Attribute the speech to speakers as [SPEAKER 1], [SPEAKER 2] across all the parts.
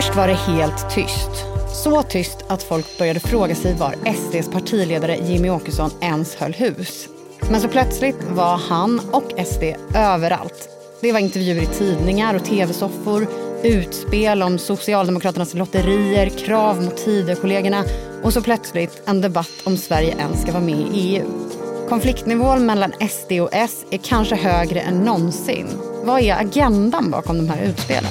[SPEAKER 1] Först var det helt tyst. Så tyst att folk började fråga sig var SDs partiledare Jimmy Åkesson ens höll hus. Men så plötsligt var han och SD överallt. Det var intervjuer i tidningar och tv-soffor, utspel om Socialdemokraternas lotterier, krav mot Tidökollegorna och så plötsligt en debatt om Sverige ens ska vara med i EU. Konfliktnivån mellan SD och S är kanske högre än någonsin. Vad är agendan bakom de här utspelen?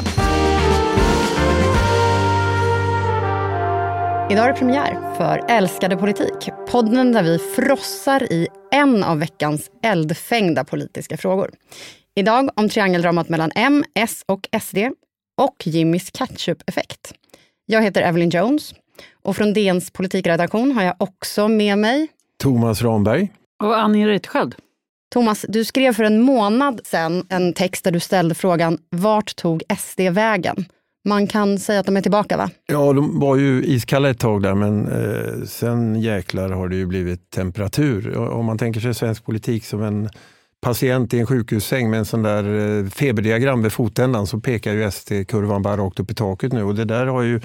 [SPEAKER 1] Idag är det premiär för Älskade politik. Podden där vi frossar i en av veckans eldfängda politiska frågor. Idag om triangeldramat mellan M, S och SD och Jimmys ketchup-effekt. Jag heter Evelyn Jones och från DNs politikredaktion har jag också med mig
[SPEAKER 2] Thomas Ramberg.
[SPEAKER 3] Och Annie Reuterskiöld.
[SPEAKER 1] Thomas, du skrev för en månad sedan en text där du ställde frågan Vart tog SD vägen? Man kan säga att de är tillbaka va?
[SPEAKER 2] Ja, de var ju iskalla ett tag där men eh, sen jäklar har det ju blivit temperatur. Om man tänker sig svensk politik som en patient i en sjukhussäng med en sån där eh, feberdiagram vid fotändan så pekar ju SD-kurvan bara rakt upp i taket nu. Och det där har ju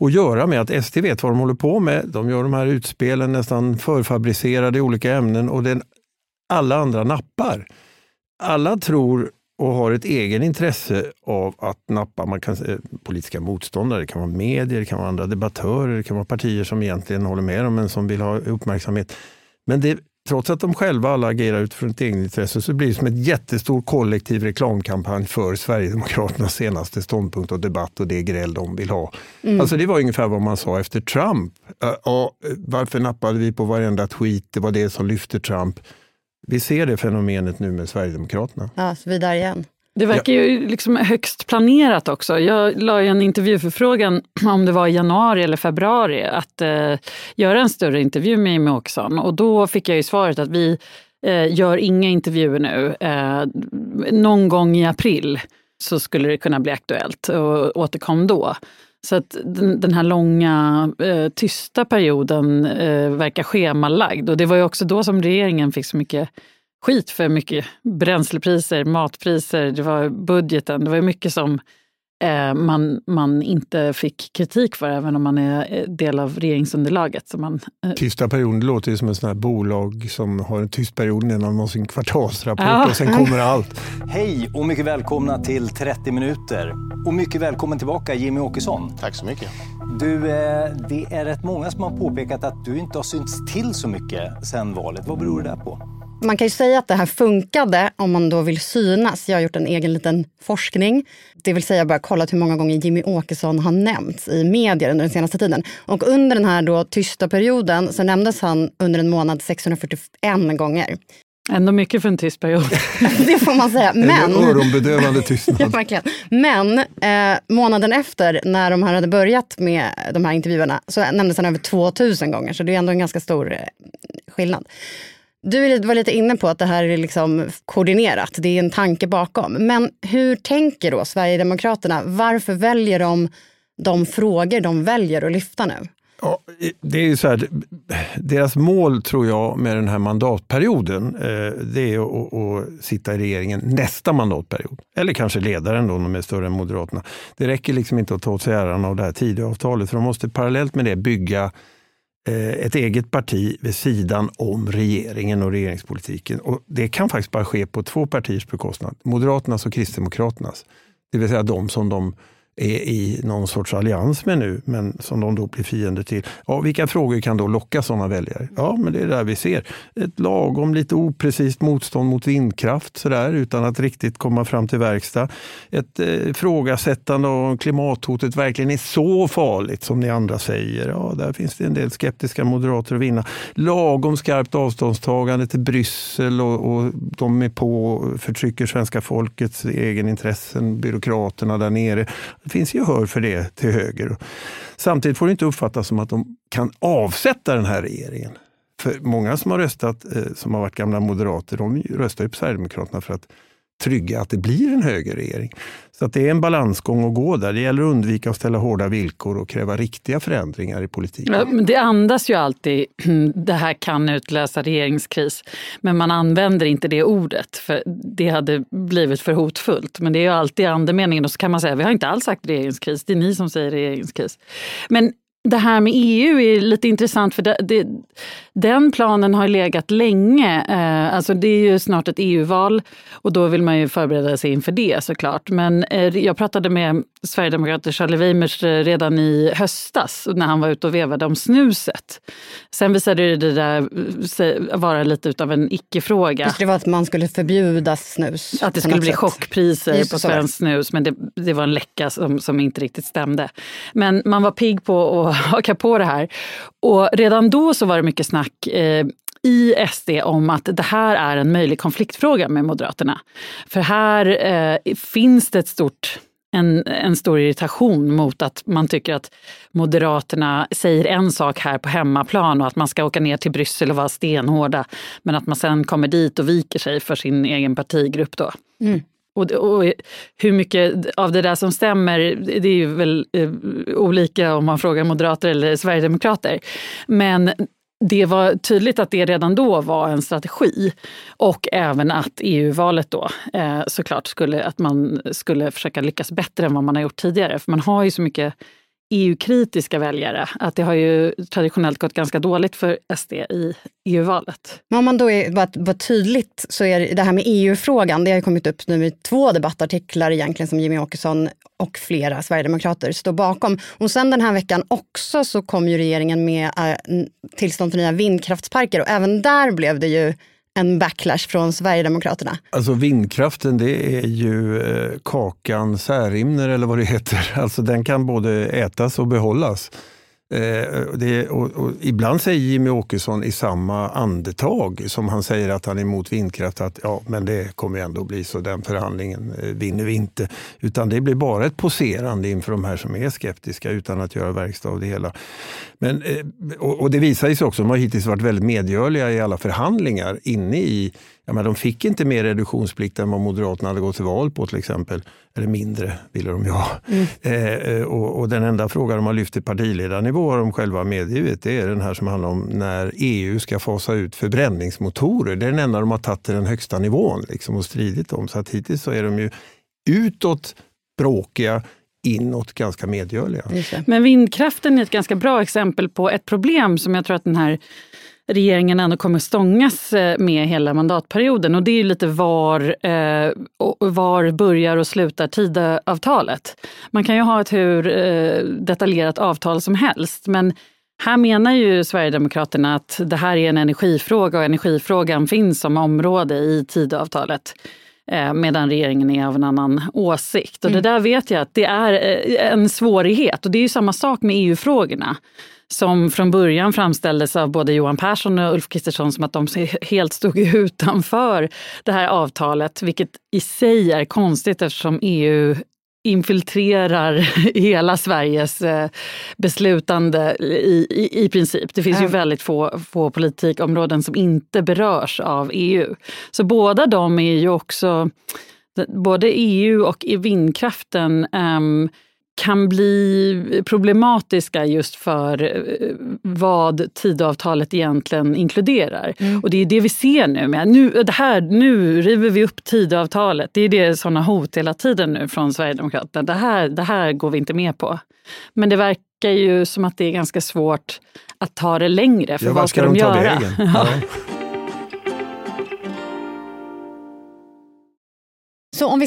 [SPEAKER 2] att göra med att SD vet vad de håller på med. De gör de här utspelen nästan förfabricerade i olika ämnen och den, alla andra nappar. Alla tror och har ett egen intresse av att nappa man kan, politiska motståndare, det kan vara medier, det kan vara andra debattörer, det kan vara partier som egentligen håller med dem men som vill ha uppmärksamhet. Men det, trots att de själva alla agerar utifrån ett egenintresse så blir det som en jättestor kollektiv reklamkampanj för Sverigedemokraternas senaste ståndpunkt och debatt och det gräl de vill ha. Mm. Alltså det var ungefär vad man sa efter Trump. Ja, varför nappade vi på varenda tweet? Det var det som lyfte Trump. Vi ser det fenomenet nu med Sverigedemokraterna.
[SPEAKER 1] Ja, så vi där igen.
[SPEAKER 3] Det verkar ju liksom högst planerat också. Jag la en intervjuförfrågan, om det var i januari eller februari, att eh, göra en större intervju med Jimmie Åkesson. Och då fick jag ju svaret att vi eh, gör inga intervjuer nu. Eh, någon gång i april så skulle det kunna bli aktuellt och återkom då. Så att den, den här långa eh, tysta perioden eh, verkar schemalagd. Och det var ju också då som regeringen fick så mycket skit för mycket bränslepriser, matpriser, det var budgeten. Det var mycket som man, man inte fick kritik för, även om man är eh, del av regeringsunderlaget. Så man,
[SPEAKER 2] eh. Tysta perioden låter ju som ett här bolag som har en tyst period innan de har sin kvartalsrapport ja. och sen kommer allt.
[SPEAKER 4] Hej och mycket välkomna till 30 minuter. Och mycket välkommen tillbaka Jimmy Åkesson.
[SPEAKER 5] Tack så mycket.
[SPEAKER 4] Du, eh, det är rätt många som har påpekat att du inte har synts till så mycket sen valet. Vad beror det där på?
[SPEAKER 1] Man kan ju säga att det här funkade om man då vill synas. Jag har gjort en egen liten forskning. Det vill säga bara kollat hur många gånger Jimmy Åkesson har nämnts i medier under den senaste tiden. Och under den här då tysta perioden så nämndes han under en månad 641 gånger.
[SPEAKER 3] Ändå mycket för en tyst period.
[SPEAKER 1] det får man säga. Men, en
[SPEAKER 2] öronbedövande tystnad.
[SPEAKER 1] ja, verkligen. Men eh, månaden efter, när de här hade börjat med de här intervjuerna, så nämndes han över 2000 gånger. Så det är ändå en ganska stor eh, skillnad. Du var lite inne på att det här är liksom koordinerat, det är en tanke bakom. Men hur tänker då Sverigedemokraterna? Varför väljer de de frågor de väljer att lyfta nu?
[SPEAKER 2] Ja, det är ju så här, deras mål tror jag med den här mandatperioden, eh, det är att, att, sitta i regeringen nästa mandatperiod. Eller kanske ledaren då, om de är större än Moderaterna. Det räcker liksom inte att ta åt sig äran av det här Tidöavtalet, för de måste parallellt med det bygga Eh, ett eget parti vid sidan om regeringen och regeringspolitiken. Och det kan faktiskt bara ske på två partiers bekostnad, Moderaternas och Kristdemokraternas. Det vill säga de som de är i någon sorts allians med nu, men som de då blir fiender till. Ja, vilka frågor kan då locka sådana väljare? Ja, men det är där vi ser. Ett lagom, lite oprecist motstånd mot vindkraft sådär, utan att riktigt komma fram till verkstad. Ett eh, om klimathotet verkligen är så farligt som ni andra säger. Ja, där finns det en del skeptiska moderater att vinna. Lagom skarpt avståndstagande till Bryssel och, och de är på och förtrycker svenska folkets egenintressen, byråkraterna där nere det finns gehör för det till höger. Samtidigt får det inte uppfattas som att de kan avsätta den här regeringen. För många som har röstat, eh, som har varit gamla moderater, de röstar ju på Sverigedemokraterna för att trygga att det blir en högerregering. Så att det är en balansgång att gå där. Det gäller att undvika att ställa hårda villkor och kräva riktiga förändringar i politiken.
[SPEAKER 3] Ja, det andas ju alltid det här kan utlösa regeringskris. Men man använder inte det ordet för det hade blivit för hotfullt. Men det är ju alltid andemeningen och så kan man säga vi har inte alls sagt regeringskris, det är ni som säger regeringskris. Men det här med EU är lite intressant för det, det, den planen har legat länge. Eh, alltså det är ju snart ett EU-val och då vill man ju förbereda sig inför det såklart. Men eh, jag pratade med Sverigedemokrater Charlie Weimers eh, redan i höstas när han var ute och vevade om snuset. Sen visade det där eh, vara lite av en icke-fråga.
[SPEAKER 1] Det var att man skulle förbjuda snus.
[SPEAKER 3] Att det skulle bli sätt. chockpriser Just på svenskt snus men det, det var en läcka som, som inte riktigt stämde. Men man var pigg på att haka på det här. Och redan då så var det mycket snack eh, i SD om att det här är en möjlig konfliktfråga med Moderaterna. För här eh, finns det ett stort en, en stor irritation mot att man tycker att Moderaterna säger en sak här på hemmaplan och att man ska åka ner till Bryssel och vara stenhårda. Men att man sen kommer dit och viker sig för sin egen partigrupp. Då. Mm. Och, och, hur mycket av det där som stämmer, det är ju väl eh, olika om man frågar moderater eller sverigedemokrater. Men det var tydligt att det redan då var en strategi. Och även att EU-valet då eh, såklart skulle, att man skulle försöka lyckas bättre än vad man har gjort tidigare. För man har ju så mycket EU-kritiska väljare. Att det har ju traditionellt gått ganska dåligt för SD i EU-valet.
[SPEAKER 1] Men om man då är bara, var tydligt så är det här med EU-frågan, det har kommit upp nu i två debattartiklar egentligen som Jimmy Åkesson och flera sverigedemokrater står bakom. Och sen den här veckan också så kom ju regeringen med äh, tillstånd för nya vindkraftsparker och även där blev det ju en backlash från Sverigedemokraterna?
[SPEAKER 2] Alltså vindkraften det är ju eh, kakan Särimner eller vad det heter. Alltså den kan både ätas och behållas. Eh, det, och, och, ibland säger Jimmy Åkesson i samma andetag som han säger att han är emot vindkraft att ja, men det kommer ändå bli så, den förhandlingen eh, vinner vi inte. Utan det blir bara ett poserande inför de här som är skeptiska utan att göra verkstad av det hela. Men, eh, och, och det visar sig också, de har hittills varit väldigt medgörliga i alla förhandlingar inne i Ja, men de fick inte mer reduktionsplikt än vad Moderaterna hade gått till val på till exempel. Eller mindre ville de ju ha. Mm. Eh, eh, och, och, den enda fråga de har lyft till partiledarnivå har de själva medgivit. Det är den här som handlar om när EU ska fasa ut förbränningsmotorer. Det är den enda de har tagit till den högsta nivån liksom, och stridit om. Så att hittills så är de ju utåt bråkiga, inåt ganska medgörliga.
[SPEAKER 3] Men vindkraften är ett ganska bra exempel på ett problem som jag tror att den här regeringen ändå kommer stångas eh, med hela mandatperioden. Och det är lite var, eh, var börjar och slutar Tidöavtalet. Man kan ju ha ett hur eh, detaljerat avtal som helst men här menar ju Sverigedemokraterna att det här är en energifråga och energifrågan finns som område i Tidöavtalet. Eh, medan regeringen är av en annan åsikt. Och mm. det där vet jag att det är eh, en svårighet. Och det är ju samma sak med EU-frågorna som från början framställdes av både Johan Persson och Ulf Kristersson som att de helt stod utanför det här avtalet, vilket i sig är konstigt eftersom EU infiltrerar hela Sveriges eh, beslutande i, i, i princip. Det finns ju väldigt få, få politikområden som inte berörs av EU. Så båda de är ju också, både EU och vindkraften um, kan bli problematiska just för eh, vad Tidöavtalet egentligen inkluderar. Mm. Och det är det vi ser nu. Med. Nu, det här, nu river vi upp Tidöavtalet. Det är det sådana hot hela tiden nu från Sverigedemokraterna. Det här, det här går vi inte med på. Men det verkar ju som att det är ganska svårt att ta det längre. För ja, vad ska, ska de, de göra? Vägen? Ja.
[SPEAKER 1] Så om vi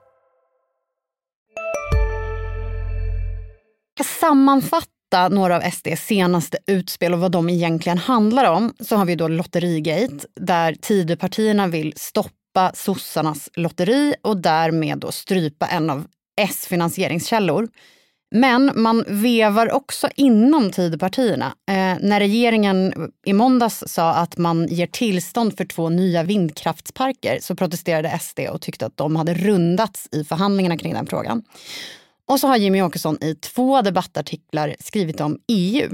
[SPEAKER 1] Ska sammanfatta några av SDs senaste utspel och vad de egentligen handlar om så har vi då Lotterigate där Tidöpartierna vill stoppa sossarnas lotteri och därmed då strypa en av S finansieringskällor. Men man vevar också inom Tidöpartierna. Eh, när regeringen i måndags sa att man ger tillstånd för två nya vindkraftsparker så protesterade SD och tyckte att de hade rundats i förhandlingarna kring den frågan. Och så har Jimmy Åkesson i två debattartiklar skrivit om EU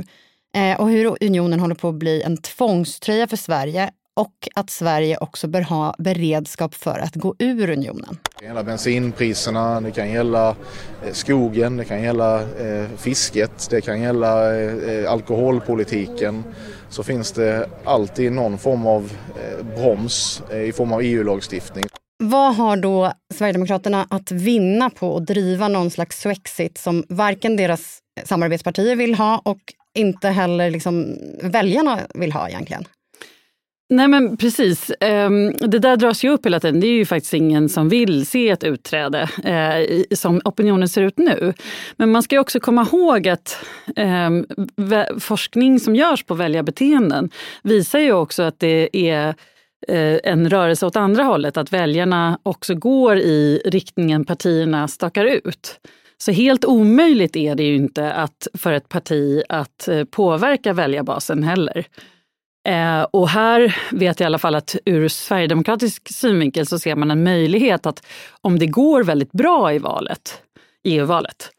[SPEAKER 1] eh, och hur unionen håller på att bli en tvångströja för Sverige och att Sverige också bör ha beredskap för att gå ur unionen.
[SPEAKER 6] Det kan gälla bensinpriserna, det kan gälla eh, skogen, det kan gälla eh, fisket, det kan gälla eh, alkoholpolitiken. Så finns det alltid någon form av broms i form av EU-lagstiftning.
[SPEAKER 1] Vad har då Sverigedemokraterna att vinna på att driva någon slags swexit som varken deras samarbetspartier vill ha och inte heller liksom väljarna vill ha egentligen?
[SPEAKER 3] Nej men precis. Ehm, det där dras ju upp hela tiden. Det är ju faktiskt ingen som vill se ett utträde eh, som opinionen ser ut nu. Men man ska också komma ihåg att ehm, forskning som görs på väljarbeteenden visar ju också att det är Eh, en rörelse åt andra hållet. Att väljarna också går i riktningen partierna stakar ut. Så helt omöjligt är det ju inte att, för ett parti att eh, påverka väljarbasen heller. Eh, och här vet jag i alla fall att ur sverigedemokratisk synvinkel så ser man en möjlighet att om det går väldigt bra i valet, EU-valet,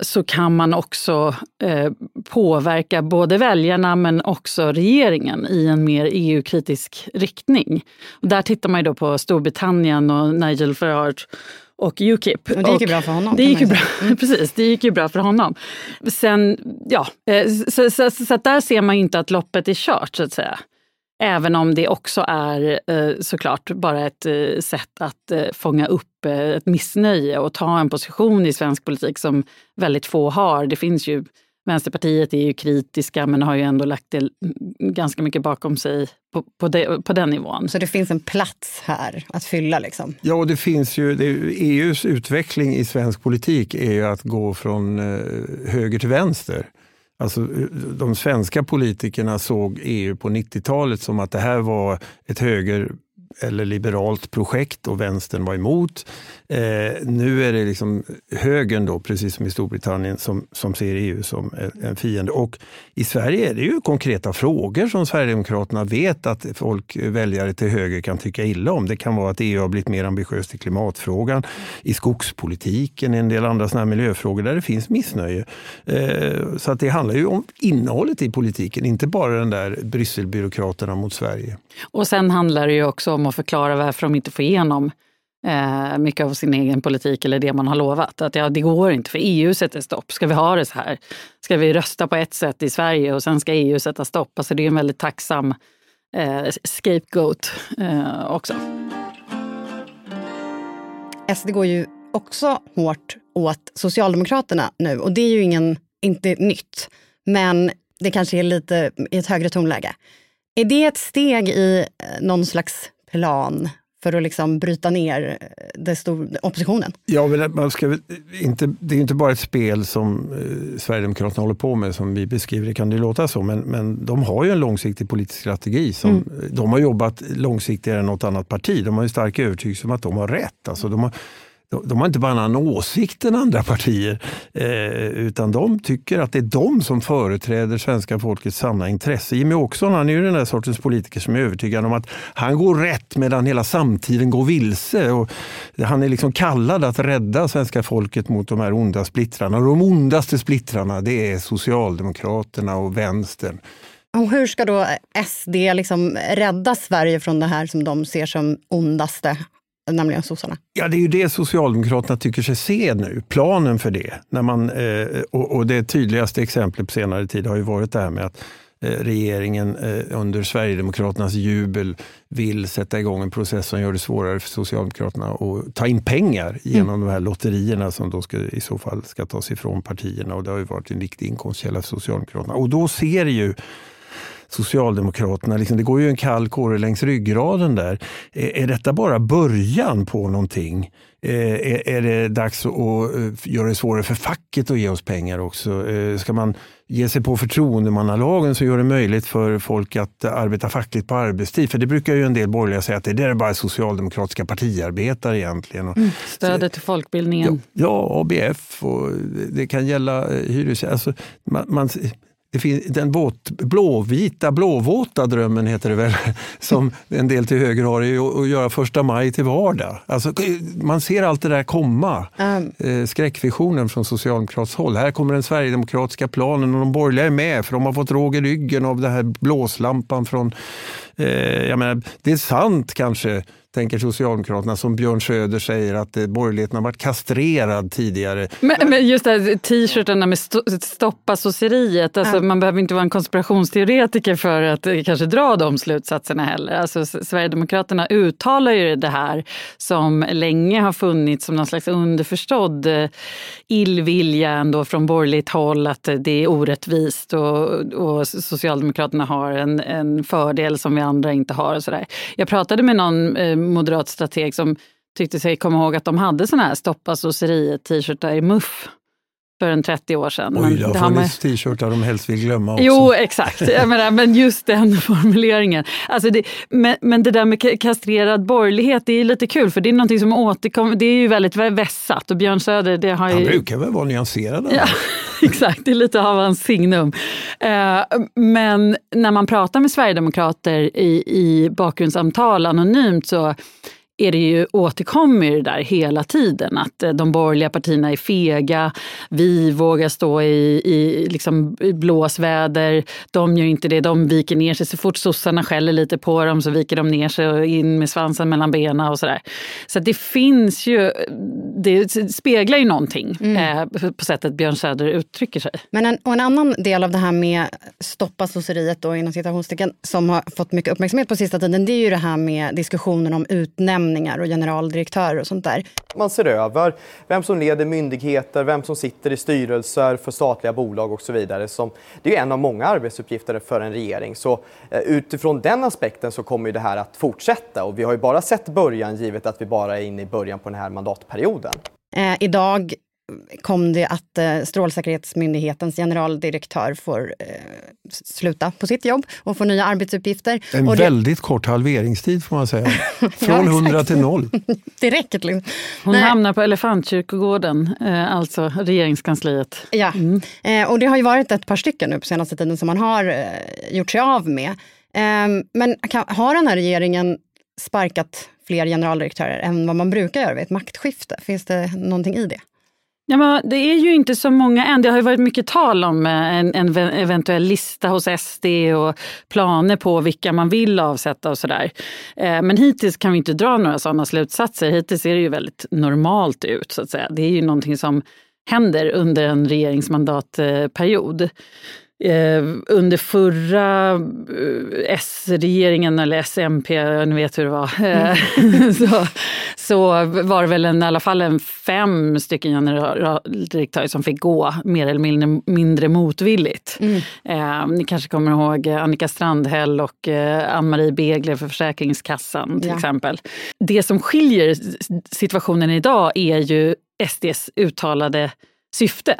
[SPEAKER 3] så kan man också eh, påverka både väljarna men också regeringen i en mer EU-kritisk riktning. Och där tittar man ju då på Storbritannien och Nigel Farage och Ukip.
[SPEAKER 1] Och det gick ju bra för honom.
[SPEAKER 3] Det gick ju bra, mm. precis, det gick ju bra för honom. Sen, ja, eh, så, så, så, så där ser man ju inte att loppet är kört så att säga. Även om det också är eh, såklart bara ett eh, sätt att fånga upp ett missnöje och ta en position i svensk politik som väldigt få har. Det finns ju Vänsterpartiet är ju kritiska men har ju ändå lagt det ganska mycket bakom sig på, på, de, på den nivån.
[SPEAKER 1] Så det finns en plats här att fylla? Liksom.
[SPEAKER 2] Ja, och det finns ju, det, EUs utveckling i svensk politik är ju att gå från eh, höger till vänster. Alltså, eh, de svenska politikerna såg EU på 90-talet som att det här var ett höger eller liberalt projekt och vänstern var emot. Eh, nu är det liksom högern, då, precis som i Storbritannien, som, som ser EU som en fiende. Och i Sverige är det ju konkreta frågor som Sverigedemokraterna vet att folk, väljare till höger kan tycka illa om. Det kan vara att EU har blivit mer ambitiöst i klimatfrågan, i skogspolitiken, i en del andra såna miljöfrågor där det finns missnöje. Eh, så att det handlar ju om innehållet i politiken, inte bara den där Brysselbyråkraterna mot Sverige.
[SPEAKER 3] Och sen handlar det ju också om att förklara varför de inte får igenom eh, mycket av sin egen politik eller det man har lovat. Att ja, det går inte för EU sätter stopp. Ska vi ha det så här? Ska vi rösta på ett sätt i Sverige och sen ska EU sätta stopp? Alltså det är en väldigt tacksam eh, scapegoat eh, också.
[SPEAKER 1] SD går ju också hårt åt Socialdemokraterna nu och det är ju ingen, inte nytt. Men det kanske är lite i ett högre tonläge. Är det ett steg i eh, någon slags plan för att liksom bryta ner eh, det stor, oppositionen?
[SPEAKER 2] Ja, men man ska inte, det är inte bara ett spel som eh, Sverigedemokraterna håller på med som vi beskriver det, kan det låta så, men, men de har ju en långsiktig politisk strategi. Som, mm. De har jobbat långsiktigare än något annat parti. De har ju stark övertygelse om att de har rätt. Alltså de har, de har inte bara en annan åsikt än andra partier, eh, utan de tycker att det är de som företräder svenska folkets sanna intresse. Jimmy Åkesson han är ju den där sortens politiker som är övertygad om att han går rätt medan hela samtiden går vilse. Och han är liksom kallad att rädda svenska folket mot de här onda splittrarna. Och de ondaste splittrarna det är Socialdemokraterna och vänstern.
[SPEAKER 1] Och hur ska då SD liksom rädda Sverige från det här som de ser som ondaste nämligen sossarna.
[SPEAKER 2] Ja, det är ju det Socialdemokraterna tycker sig se nu, planen för det. När man, eh, och, det tydligaste exemplet på senare tid har ju varit det här med att eh, regeringen eh, under Sverigedemokraternas jubel vill sätta igång en process som gör det svårare för Socialdemokraterna att ta in pengar genom mm. de här lotterierna som då ska, i så fall ska tas ifrån partierna. Och det har ju varit en viktig inkomstkälla för Socialdemokraterna. Och då ser ju Socialdemokraterna, liksom, det går ju en kall kåre längs ryggraden där. Är, är detta bara början på någonting? Är, är det dags att göra det svårare för facket att ge oss pengar också? Ska man ge sig på förtroendemannalagen som gör det möjligt för folk att arbeta fackligt på arbetstid. För det brukar ju en del borgerliga säga att det är bara socialdemokratiska partiarbetare egentligen.
[SPEAKER 3] Mm, stödet till folkbildningen.
[SPEAKER 2] Ja, ja, ABF och det kan gälla hyresgäster. Alltså, man, man, det finns den våt, blåvita, blåvåta drömmen heter det väl, som en del till höger har, är att göra första maj till vardag. Alltså, man ser allt det där komma. Mm. Skräckvisionen från socialdemokratiskt håll. Här kommer den sverigedemokratiska planen och de borgerliga är med för de har fått råg i ryggen av den här blåslampan från... Eh, jag menar, det är sant kanske tänker Socialdemokraterna, som Björn Söder säger att eh, borgerligheten har varit kastrerad tidigare.
[SPEAKER 3] Men, men just det här t-shirtarna med st stoppa sosseriet, alltså, ja. man behöver inte vara en konspirationsteoretiker för att eh, kanske dra de slutsatserna heller. Alltså, Sverigedemokraterna uttalar ju det här som länge har funnits som någon slags underförstådd eh, illvilja ändå från borgerligt håll att det är orättvist och, och Socialdemokraterna har en, en fördel som vi andra inte har. Och så där. Jag pratade med någon moderat strateg som tyckte sig komma ihåg att de hade såna här stoppa sosseriet-t-shirtar i muff för en 30 år sedan.
[SPEAKER 2] Oj, det har funnits man... t-shirtar de helst vill glömma också.
[SPEAKER 3] Jo, exakt. Menar, men just den formuleringen. Alltså det, men, men det där med kastrerad borgerlighet, det är lite kul för det är någonting som återkommer. Det är ju väldigt vässat och Björn Söder, det har ju...
[SPEAKER 2] Han brukar väl vara nyanserad?
[SPEAKER 3] Ja, exakt. Det är lite av hans signum. Uh, men när man pratar med sverigedemokrater i, i bakgrundssamtal anonymt så är det ju, återkommer det där hela tiden. Att eh, de borgerliga partierna är fega, vi vågar stå i, i liksom blåsväder, de gör inte det, de viker ner sig. Så fort sossarna skäller lite på dem så viker de ner sig och in med svansen mellan benen och sådär. Så det finns ju, det speglar ju någonting mm. eh, på sättet Björn Söder uttrycker sig.
[SPEAKER 1] Men en, en annan del av det här med stoppa sosseriet då inom citationstecken som har fått mycket uppmärksamhet på sista tiden, det är ju det här med diskussionen om utnämning utnämningar och generaldirektörer och sånt där.
[SPEAKER 7] Man ser över vem som leder myndigheter, vem som sitter i styrelser för statliga bolag och så vidare. Som, det är en av många arbetsuppgifter för en regering. Så eh, utifrån den aspekten så kommer det här att fortsätta och vi har ju bara sett början givet att vi bara är inne i början på den här mandatperioden.
[SPEAKER 1] Eh, idag kom det att eh, Strålsäkerhetsmyndighetens generaldirektör får eh, sluta på sitt jobb och få nya arbetsuppgifter.
[SPEAKER 2] En
[SPEAKER 1] och
[SPEAKER 2] väldigt kort halveringstid får man säga. Från ja, 100 till noll.
[SPEAKER 1] Direkt. Liksom.
[SPEAKER 3] Hon Nej. hamnar på Elefantkyrkogården, eh, alltså regeringskansliet.
[SPEAKER 1] Ja, mm. eh, och det har ju varit ett par stycken nu på senaste tiden som man har eh, gjort sig av med. Ehm, men kan, har den här regeringen sparkat fler generaldirektörer än vad man brukar göra vid ett maktskifte? Finns det någonting i det?
[SPEAKER 3] Ja, men det är ju inte så många än. Det har ju varit mycket tal om eh, en, en eventuell lista hos SD och planer på vilka man vill avsätta och sådär. Eh, men hittills kan vi inte dra några sådana slutsatser. Hittills ser det ju väldigt normalt ut. så att säga. Det är ju någonting som händer under en regeringsmandatperiod. Eh, under förra eh, S-regeringen, eller SMP, ni vet hur det var, eh, mm. så, så var det väl en, i alla fall en fem stycken generaldirektörer som fick gå mer eller mindre, mindre motvilligt. Mm. Eh, ni kanske kommer ihåg Annika Strandhäll och eh, Ann-Marie Begler för Försäkringskassan till ja. exempel. Det som skiljer situationen idag är ju SDs uttalade syfte.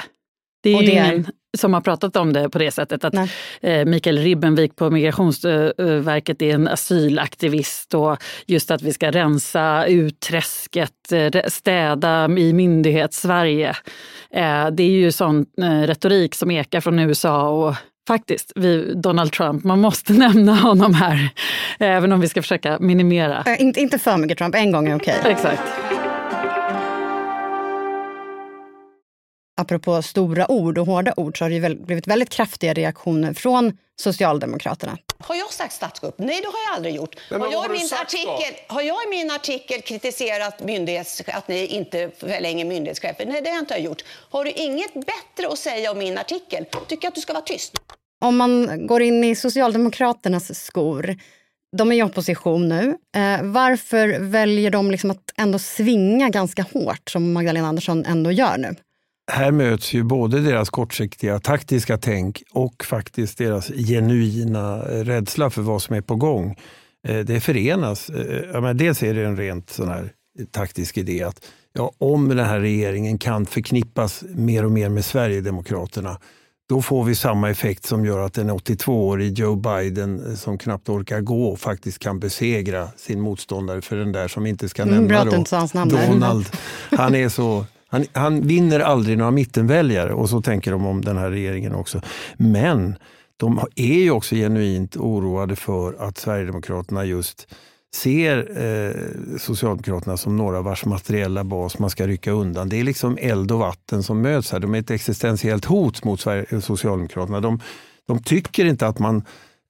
[SPEAKER 3] Det är, det är ingen som har pratat om det på det sättet. Att eh, Mikael Ribbenvik på Migrationsverket är en asylaktivist och just att vi ska rensa ut träsket, eh, städa i myndighets-Sverige. Eh, det är ju sån retorik som ekar från USA och Faktiskt, vi, Donald Trump. Man måste nämna honom här, även om vi ska försöka minimera.
[SPEAKER 1] Äh, inte, inte för mycket Trump, en gång är okej.
[SPEAKER 3] Okay. Exakt.
[SPEAKER 1] Apropå stora ord och hårda ord så har det blivit väldigt kraftiga reaktioner från Socialdemokraterna.
[SPEAKER 8] Har jag sagt statskupp? Nej, det har jag aldrig gjort. Men, har, jag har, min artikel, har jag i min artikel kritiserat myndighets, att ni inte förlänger myndighetschefer? Nej, det har jag inte gjort. Har du inget bättre att säga om min artikel? Tycker jag att du ska vara tyst.
[SPEAKER 1] Om man går in i Socialdemokraternas skor, de är i opposition nu. Eh, varför väljer de liksom att ändå svinga ganska hårt som Magdalena Andersson ändå gör nu?
[SPEAKER 2] Här möts ju både deras kortsiktiga taktiska tänk och faktiskt deras genuina rädsla för vad som är på gång. Eh, det förenas. Ja, men dels är det en rent sån här taktisk idé att ja, om den här regeringen kan förknippas mer och mer med Sverigedemokraterna då får vi samma effekt som gör att en 82-årig Joe Biden eh, som knappt orkar gå faktiskt kan besegra sin motståndare för den där som inte ska mm, nämna då, Donald. Han, är så, han, han vinner aldrig några mittenväljare och så tänker de om den här regeringen också. Men de är ju också genuint oroade för att Sverigedemokraterna just ser eh, Socialdemokraterna som några vars materiella bas man ska rycka undan. Det är liksom eld och vatten som möts här. De är ett existentiellt hot mot Sverige, eh, Socialdemokraterna. De, de tycker inte att man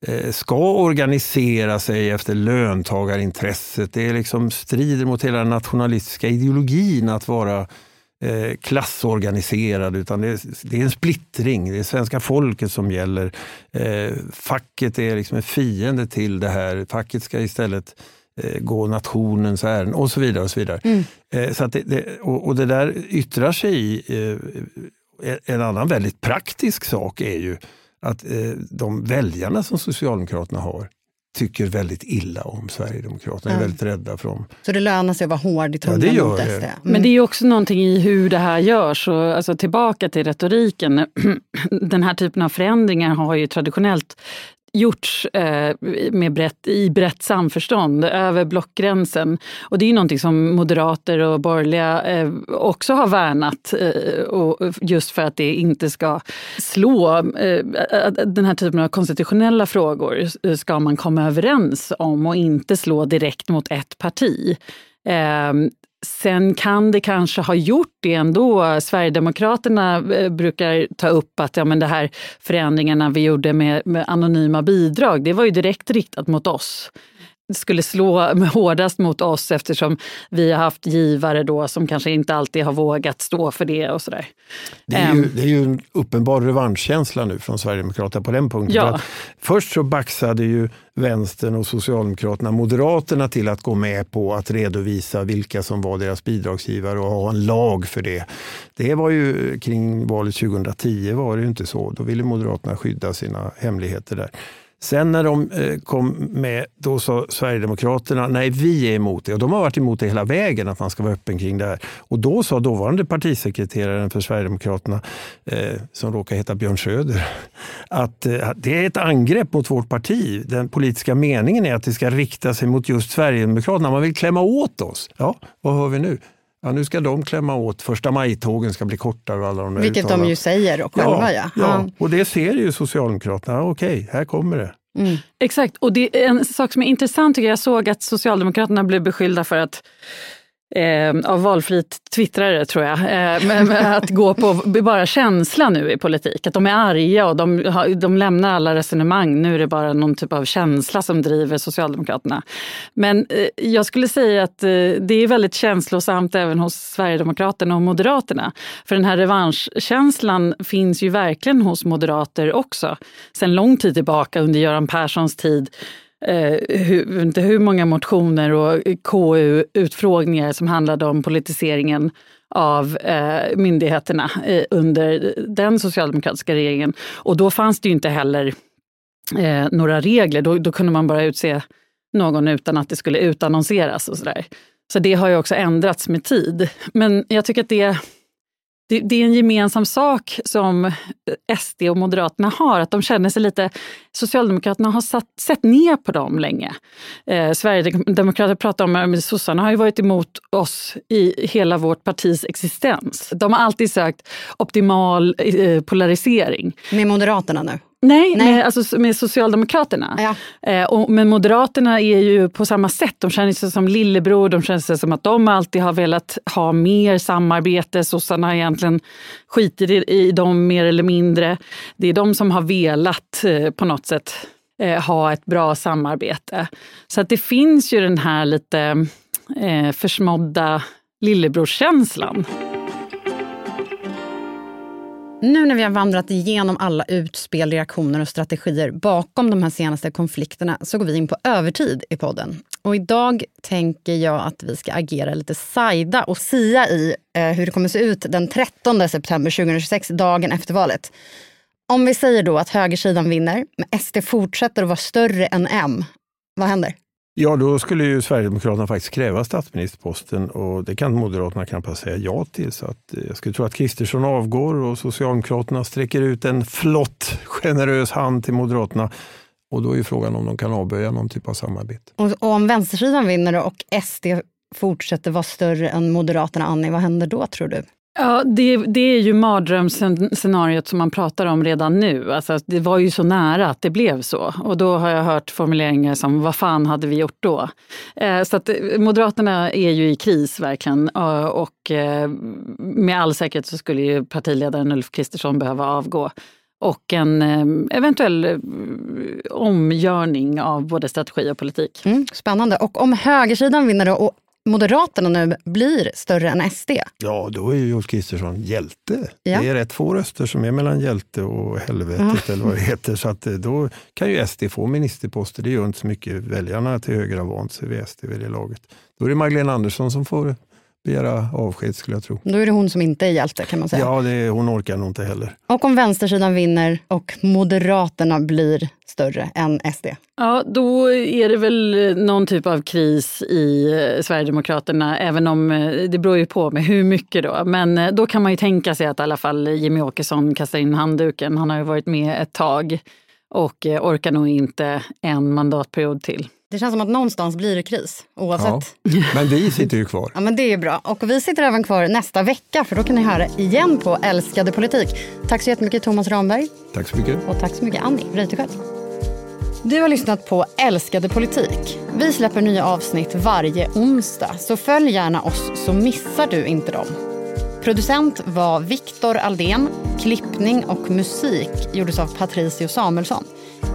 [SPEAKER 2] eh, ska organisera sig efter löntagarintresset. Det är liksom strider mot hela den nationalistiska ideologin att vara eh, klassorganiserad, utan det är, det är, en splittring. Det är svenska folket som gäller. Eh, facket är liksom en fiende till det här. Facket ska istället Eh, gå nationens ärenden och så vidare. Och så vidare. Mm. Eh, så det, det, och, och, det där yttrar sig i eh, en annan väldigt praktisk sak är ju att de väljarna som Socialdemokraterna har tycker väldigt illa om Sverigedemokraterna, ja. är väldigt rädda för dem.
[SPEAKER 1] Så det lönar sig att vara hård i tonen ja, mot SD? Mm.
[SPEAKER 3] Men det är också någonting i hur det här görs. Och, alltså, tillbaka till retoriken. Den här typen av förändringar har ju traditionellt gjorts eh, med brett, i brett samförstånd över blockgränsen. Och det är någonting som moderater och borgerliga eh, också har värnat eh, och just för att det inte ska slå. Eh, den här typen av konstitutionella frågor ska man komma överens om och inte slå direkt mot ett parti. Eh, Sen kan det kanske ha gjort det ändå. Sverigedemokraterna eh, brukar ta upp att ja, men det här förändringarna vi gjorde med, med anonyma bidrag, det var ju direkt riktat mot oss skulle slå hårdast mot oss eftersom vi har haft givare då som kanske inte alltid har vågat stå för det och sådär.
[SPEAKER 2] Det är, ju, ehm. det är ju en uppenbar revanschkänsla nu från Sverigedemokraterna på den punkten. Ja. Först så baxade ju vänstern och Socialdemokraterna Moderaterna till att gå med på att redovisa vilka som var deras bidragsgivare och ha en lag för det. Det var ju kring valet 2010 var det ju inte så. Då ville Moderaterna skydda sina hemligheter där. Sen när de eh, kom med, då sa Sverigedemokraterna, nej vi är emot det. Och de har varit emot det hela vägen, att man ska vara öppen kring det här. Och då sa dåvarande partisekreteraren för Sverigedemokraterna, eh, som råkar heta Björn Söder, att eh, det är ett angrepp mot vårt parti. Den politiska meningen är att det ska rikta sig mot just Sverigedemokraterna. Man vill klämma åt oss. Ja, vad hör vi nu? Ja, nu ska de klämma åt. Första maj-tågen ska bli kortare. Och alla de
[SPEAKER 1] Vilket
[SPEAKER 2] uttalar.
[SPEAKER 1] de ju säger och själva. Ja,
[SPEAKER 2] ja. ja. och det ser ju Socialdemokraterna. Okej, här kommer det.
[SPEAKER 3] Mm. Exakt, och det är en sak som är intressant tycker jag. Jag såg att Socialdemokraterna blev beskyllda för att Eh, av valfritt twittrare tror jag, eh, med, med att gå på bara känsla nu i politik. Att de är arga och de, de lämnar alla resonemang. Nu är det bara någon typ av känsla som driver Socialdemokraterna. Men eh, jag skulle säga att eh, det är väldigt känslosamt även hos Sverigedemokraterna och Moderaterna. För den här revanschkänslan finns ju verkligen hos moderater också. Sen lång tid tillbaka under Göran Perssons tid eh, hur, inte hur många motioner och KU-utfrågningar som handlade om politiseringen av eh, myndigheterna eh, under den socialdemokratiska regeringen. Och då fanns det ju inte heller eh, några regler. Då, då, kunde man bara utse någon utan att det skulle utannonseras och sådär. Så det har ju också ändrats med tid. Men jag tycker att det det, det, är en gemensam sak som eh, SD och Moderaterna har, att de känner sig lite... Socialdemokraterna har satt, sett ner på dem länge. Eh, Sverigedemokrater pratar om att sossarna har ju varit emot oss i hela vårt partis existens. De har alltid sökt optimal eh, polarisering.
[SPEAKER 1] Med Moderaterna nu?
[SPEAKER 3] Nej, Nej. Med, alltså, med Socialdemokraterna. Ja. Eh, och, men Moderaterna är ju på samma sätt. De känner sig som lillebror, de känner sig som att de alltid har velat ha mer samarbete. Sossarna har egentligen skitit i, i dem mer eller mindre. Det är de som har velat eh, på något sätt eh, ha ett bra samarbete. Så att det finns ju den här lite eh, försmådda lillebrorskänslan.
[SPEAKER 1] Nu när vi har vandrat igenom alla utspel, reaktioner och strategier bakom de här senaste konflikterna så går vi in på övertid i podden. Och idag tänker jag att vi ska agera lite sajda och sia i eh, hur det kommer se ut den 13 september 2026, dagen efter valet. Om vi säger då att högersidan vinner, men SD fortsätter att vara större än M, vad händer?
[SPEAKER 2] Ja, då skulle ju Sverigedemokraterna faktiskt kräva statsministerposten och det kan Moderaterna knappast säga ja till. Så att eh, jag skulle tro att Kristersson avgår och Socialdemokraterna sträcker ut en flott, generös hand till Moderaterna. Och då är ju frågan om de kan avböja någon typ av samarbete.
[SPEAKER 1] Och, och om vänstersidan vinner och SD fortsätter vara större än Moderaterna, Annie, vad händer då tror du?
[SPEAKER 3] Ja, det, det är ju mardrömsscenariot som man pratar om redan nu. Alltså, det var ju så nära att det blev så. Och då har jag hört formuleringar som vad fan hade vi gjort då? Eh, så att eh, Moderaterna är ju i kris verkligen. Eh, och eh, med all säkerhet så skulle ju partiledaren Ulf Kristersson behöva avgå och en eh, eventuell eh, omgörning av både strategi och politik.
[SPEAKER 1] Mm, spännande. Och om högersidan vinner då och Moderaterna nu blir större än SD.
[SPEAKER 2] Ja, då är ju Ulf Kristersson hjälte.
[SPEAKER 1] Ja.
[SPEAKER 2] Det är rätt få röster som är mellan hjälte och helvetet
[SPEAKER 1] Ja.
[SPEAKER 2] eller vad det heter. Så att eh, då kan ju SD få ministerposter. Det gör inte så mycket. Väljarna till höger har vant sig vid SD vid det laget. Då är det Magdalena Andersson som får begära avsked skulle jag tro.
[SPEAKER 1] Då är det hon som inte är hjälte kan man säga.
[SPEAKER 2] Ja, det, hon orkar nog inte heller.
[SPEAKER 1] Och om vänstersidan vinner och Moderaterna blir större än SD.
[SPEAKER 3] Ja, då är det väl någon typ av kris i eh, Sverigedemokraterna, även om eh, det beror ju på med hur mycket då. Men eh, då kan man ju tänka sig att i alla fall Jimmy Åkesson kastar in handduken. Han har ju varit med ett tag och eh, orkar nog inte en mandatperiod till.
[SPEAKER 1] Det känns som att någonstans blir det kris oavsett.
[SPEAKER 2] Ja. Men vi sitter ju kvar.
[SPEAKER 1] Ja, men det är bra. Och vi sitter även kvar nästa vecka för då kan ni höra igen på Älskade politik. Tack så jättemycket Thomas Ramberg
[SPEAKER 2] Tack så mycket.
[SPEAKER 1] och tack så mycket Annie Reuterskiöld. Du har lyssnat på Älskade politik. Vi släpper nya avsnitt varje onsdag så följ gärna oss så missar du inte dem. Producent var Viktor Aldén. Klippning och musik gjordes av Patricio Samuelsson.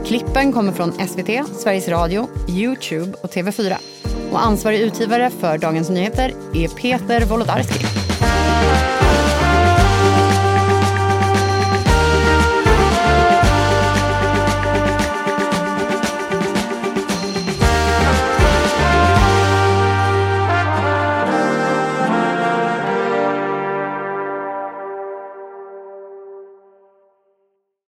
[SPEAKER 1] Klippen kommer från SVT, Sveriges Radio, Youtube och TV4. Och ansvarig utgivare för Dagens Nyheter är Peter Wolodarski.